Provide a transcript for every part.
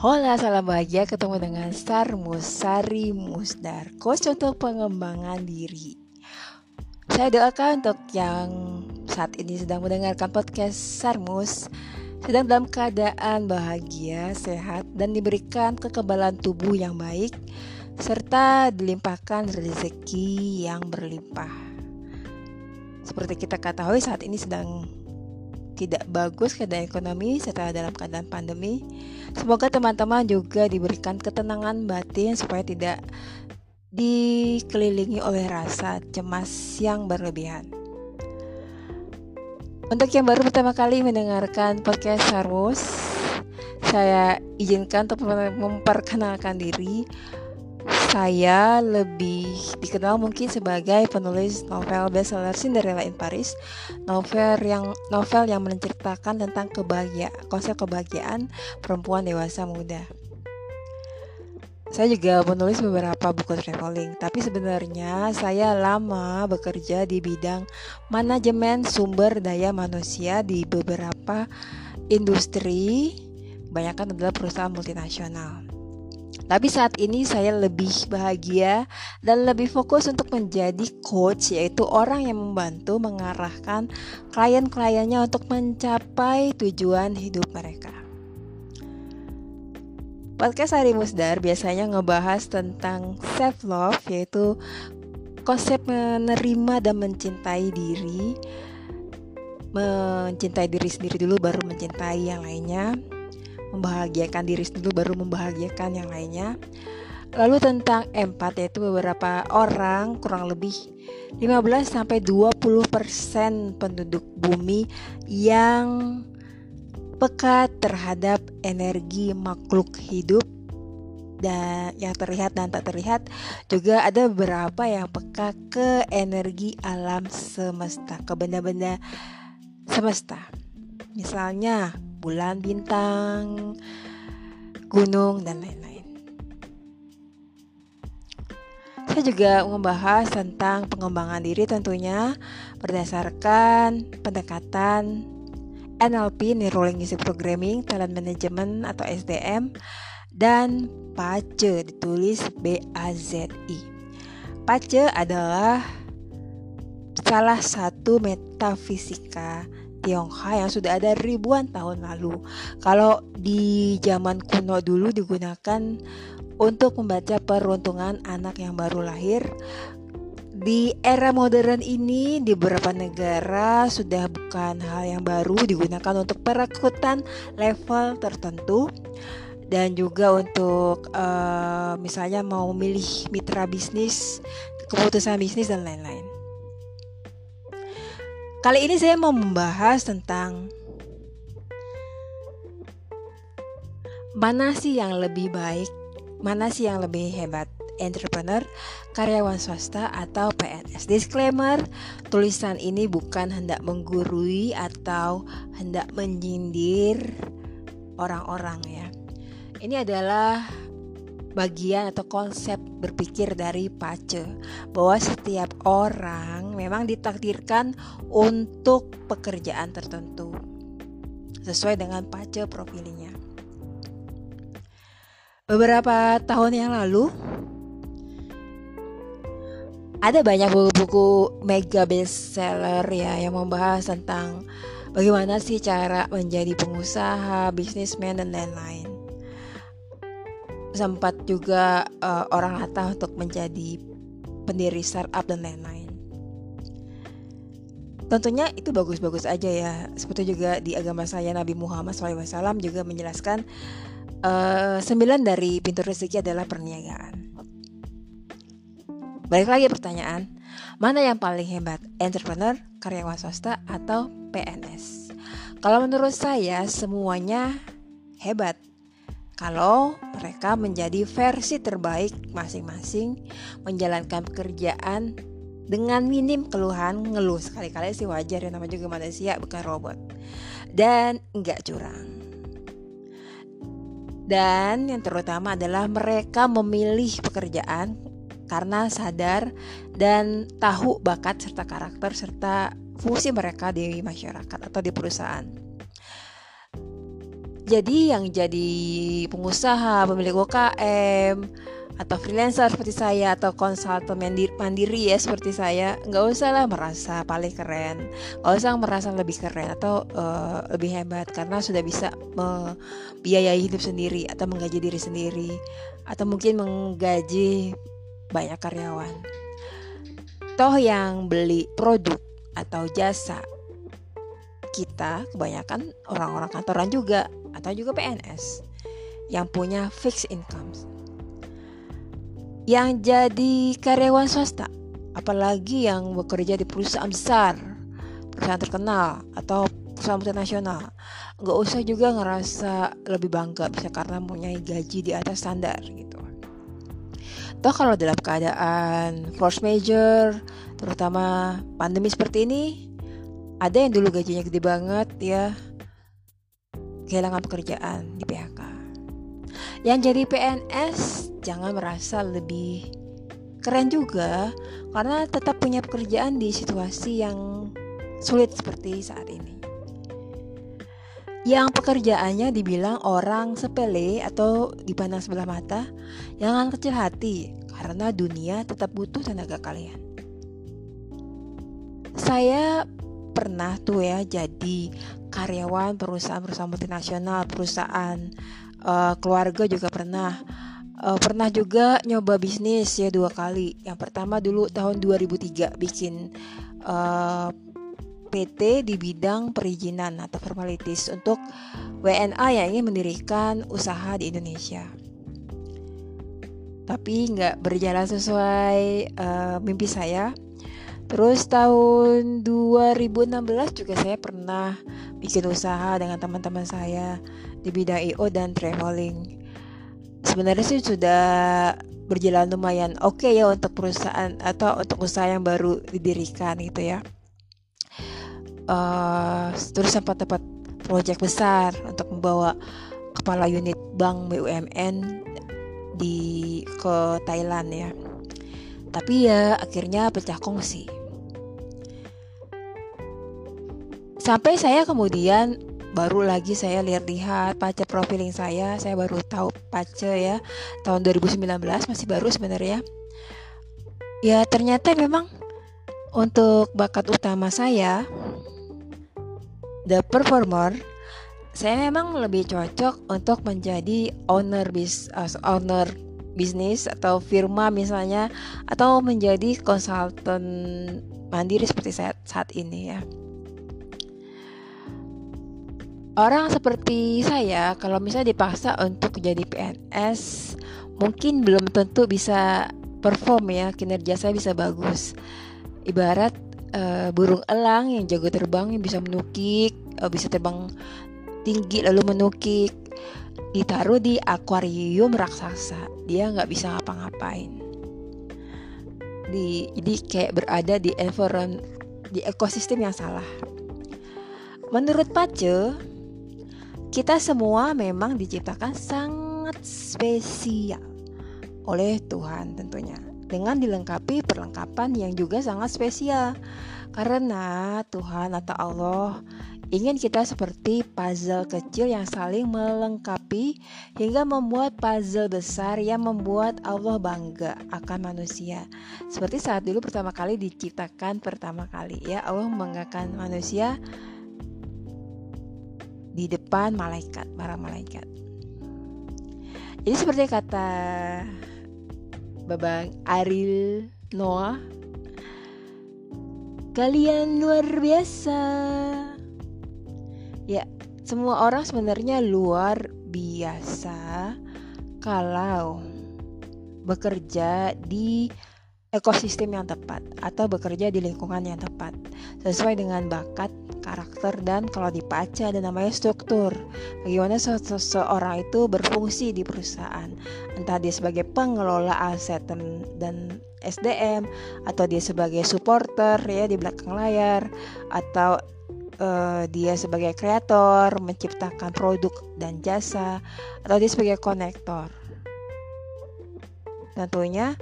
Hola, salam bahagia ketemu dengan Sarmus Sari Musdar, coach untuk pengembangan diri. Saya doakan untuk yang saat ini sedang mendengarkan podcast Sarmus sedang dalam keadaan bahagia, sehat, dan diberikan kekebalan tubuh yang baik serta dilimpahkan rezeki yang berlimpah. Seperti kita ketahui saat ini sedang tidak bagus keadaan ekonomi serta dalam keadaan pandemi. Semoga teman-teman juga diberikan ketenangan batin supaya tidak dikelilingi oleh rasa cemas yang berlebihan. Untuk yang baru pertama kali mendengarkan podcast Sarmus, saya izinkan untuk memperkenalkan diri saya lebih dikenal mungkin sebagai penulis novel bestseller Cinderella in Paris, novel yang novel yang menceritakan tentang kebahagiaan, konsep kebahagiaan perempuan dewasa muda. Saya juga menulis beberapa buku traveling, tapi sebenarnya saya lama bekerja di bidang manajemen sumber daya manusia di beberapa industri, kebanyakan adalah perusahaan multinasional. Tapi saat ini saya lebih bahagia dan lebih fokus untuk menjadi coach yaitu orang yang membantu mengarahkan klien-kliennya untuk mencapai tujuan hidup mereka. Podcast Hari Musdar biasanya ngebahas tentang self love yaitu konsep menerima dan mencintai diri mencintai diri sendiri dulu baru mencintai yang lainnya membahagiakan diri sendiri baru membahagiakan yang lainnya. Lalu tentang empat yaitu beberapa orang kurang lebih 15 sampai 20% penduduk bumi yang peka terhadap energi makhluk hidup dan yang terlihat dan tak terlihat juga ada beberapa yang peka ke energi alam semesta ke benda-benda semesta misalnya bulan, bintang, gunung, dan lain-lain. Saya juga membahas tentang pengembangan diri tentunya berdasarkan pendekatan NLP, Neuro Linguistic Programming, Talent Management atau SDM, dan PACE ditulis B-A-Z-I. PACE adalah salah satu metafisika Tionghoa yang sudah ada ribuan tahun lalu. Kalau di zaman kuno dulu digunakan untuk membaca peruntungan anak yang baru lahir. Di era modern ini di beberapa negara sudah bukan hal yang baru digunakan untuk perekrutan level tertentu dan juga untuk uh, misalnya mau memilih mitra bisnis, keputusan bisnis dan lain-lain. Kali ini saya mau membahas tentang mana sih yang lebih baik, mana sih yang lebih hebat, entrepreneur, karyawan swasta atau PNS. Disclaimer, tulisan ini bukan hendak menggurui atau hendak menyindir orang-orang ya. Ini adalah bagian atau konsep berpikir dari Pace bahwa setiap orang memang ditakdirkan untuk pekerjaan tertentu sesuai dengan Pace profilnya. Beberapa tahun yang lalu ada banyak buku-buku mega bestseller ya yang membahas tentang bagaimana sih cara menjadi pengusaha, bisnismen dan lain-lain sempat juga uh, orang Hatta untuk menjadi pendiri startup dan lain-lain. Tentunya itu bagus-bagus aja ya. Seperti juga di agama saya Nabi Muhammad SAW juga menjelaskan uh, sembilan dari pintu rezeki adalah perniagaan. Balik lagi pertanyaan, mana yang paling hebat? Entrepreneur, karyawan swasta, atau PNS? Kalau menurut saya semuanya hebat kalau mereka menjadi versi terbaik masing-masing menjalankan pekerjaan dengan minim keluhan ngeluh sekali-kali sih wajar ya nama juga manusia bukan robot. Dan enggak curang. Dan yang terutama adalah mereka memilih pekerjaan karena sadar dan tahu bakat serta karakter serta fungsi mereka di masyarakat atau di perusahaan Jadi yang jadi pengusaha, pemilik UKM, atau freelancer seperti saya atau konsultan mandiri, mandiri ya seperti saya nggak usah lah merasa paling keren. Nggak usah merasa lebih keren atau uh, lebih hebat karena sudah bisa membiayai hidup sendiri atau menggaji diri sendiri atau mungkin menggaji banyak karyawan. Toh yang beli produk atau jasa kita kebanyakan orang-orang kantoran juga atau juga PNS yang punya fixed income yang jadi karyawan swasta, apalagi yang bekerja di perusahaan besar, perusahaan terkenal atau perusahaan multinasional, nggak usah juga ngerasa lebih bangga bisa karena mempunyai gaji di atas standar gitu. Toh kalau dalam keadaan force major, terutama pandemi seperti ini, ada yang dulu gajinya gede banget ya kehilangan pekerjaan di PHK. Yang jadi PNS jangan merasa lebih keren juga karena tetap punya pekerjaan di situasi yang sulit seperti saat ini. Yang pekerjaannya dibilang orang sepele atau dipandang sebelah mata, jangan kecil hati karena dunia tetap butuh tenaga kalian. Saya pernah tuh ya jadi karyawan perusahaan-perusahaan multinasional, perusahaan uh, keluarga juga pernah uh, pernah juga nyoba bisnis ya dua kali. Yang pertama dulu tahun 2003 bikin uh, eh, PT di bidang perizinan atau formalities untuk WNA yang ingin mendirikan usaha di Indonesia. Tapi nggak berjalan sesuai uh, mimpi saya. Terus tahun 2016 juga saya pernah bikin usaha dengan teman-teman saya di bidang IO dan traveling sebenarnya sih sudah berjalan lumayan oke okay ya untuk perusahaan atau untuk usaha yang baru didirikan gitu ya. Uh, terus sempat dapat proyek besar untuk membawa kepala unit bank BUMN di ke Thailand ya. Tapi ya akhirnya pecah kongsi. Sampai saya kemudian baru lagi saya lihat-lihat pace profiling saya saya baru tahu pace ya tahun 2019 masih baru sebenarnya. Ya ternyata memang untuk bakat utama saya the performer saya memang lebih cocok untuk menjadi owner bis uh, owner bisnis atau firma misalnya atau menjadi konsultan mandiri seperti saya saat ini ya Orang seperti saya, kalau misalnya dipaksa untuk jadi PNS, mungkin belum tentu bisa perform ya, kinerja saya bisa bagus. Ibarat uh, burung elang yang jago terbang yang bisa menukik, uh, bisa terbang tinggi lalu menukik, ditaruh di akuarium raksasa, dia nggak bisa ngapa-ngapain. Di, jadi kayak berada di environment di ekosistem yang salah. Menurut Pace, kita semua memang diciptakan sangat spesial oleh Tuhan tentunya dengan dilengkapi perlengkapan yang juga sangat spesial karena Tuhan atau Allah ingin kita seperti puzzle kecil yang saling melengkapi hingga membuat puzzle besar yang membuat Allah bangga akan manusia. Seperti saat dulu pertama kali diciptakan pertama kali ya Allah membanggakan manusia di depan malaikat, para malaikat. Jadi seperti kata Babang Aril Noah, kalian luar biasa. Ya, semua orang sebenarnya luar biasa kalau bekerja di ekosistem yang tepat atau bekerja di lingkungan yang tepat sesuai dengan bakat, karakter dan kalau dipaca ada namanya struktur. Bagaimana seseorang itu berfungsi di perusahaan, entah dia sebagai pengelola aset dan, dan SDM atau dia sebagai supporter ya di belakang layar atau uh, dia sebagai kreator menciptakan produk dan jasa atau dia sebagai konektor. Tentunya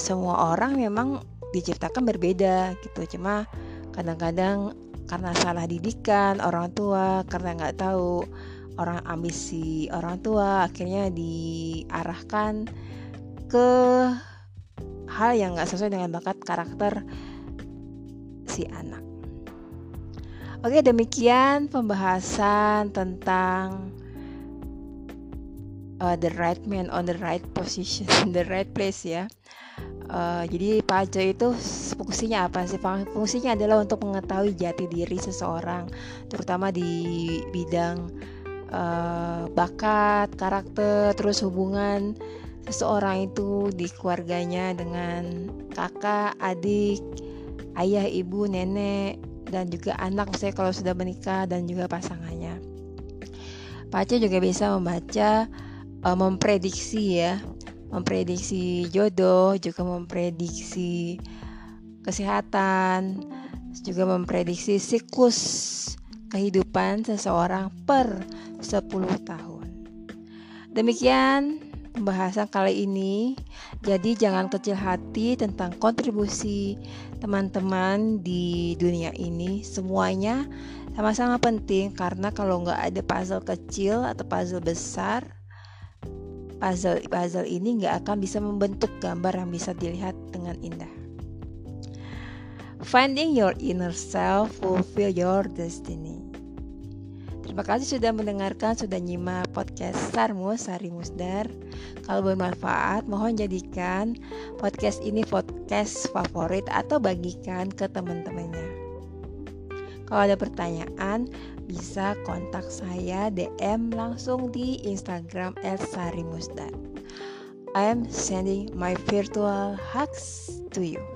semua orang memang diciptakan berbeda gitu cuma kadang-kadang karena salah didikan orang tua karena nggak tahu orang ambisi orang tua akhirnya diarahkan ke hal yang nggak sesuai dengan bakat karakter si anak. Oke demikian pembahasan tentang uh, the right man on the right position, the right place ya. Uh, jadi Pak itu fungsinya apa sih? Fungsinya adalah untuk mengetahui jati diri seseorang, terutama di bidang uh, bakat, karakter, terus hubungan seseorang itu di keluarganya dengan kakak, adik, ayah, ibu, nenek, dan juga anak saya kalau sudah menikah dan juga pasangannya. Pak juga bisa membaca, uh, memprediksi ya memprediksi jodoh, juga memprediksi kesehatan, juga memprediksi siklus kehidupan seseorang per 10 tahun. Demikian pembahasan kali ini. Jadi jangan kecil hati tentang kontribusi teman-teman di dunia ini. Semuanya sama-sama penting karena kalau nggak ada puzzle kecil atau puzzle besar, puzzle-puzzle ini nggak akan bisa membentuk gambar yang bisa dilihat dengan indah. Finding your inner self fulfill your destiny. Terima kasih sudah mendengarkan, sudah nyimak podcast Sarmus Sari Musdar. Kalau bermanfaat, mohon jadikan podcast ini podcast favorit atau bagikan ke teman-temannya. Kalau ada pertanyaan, bisa kontak saya DM langsung di Instagram @sarimusdan. I am sending my virtual hugs to you.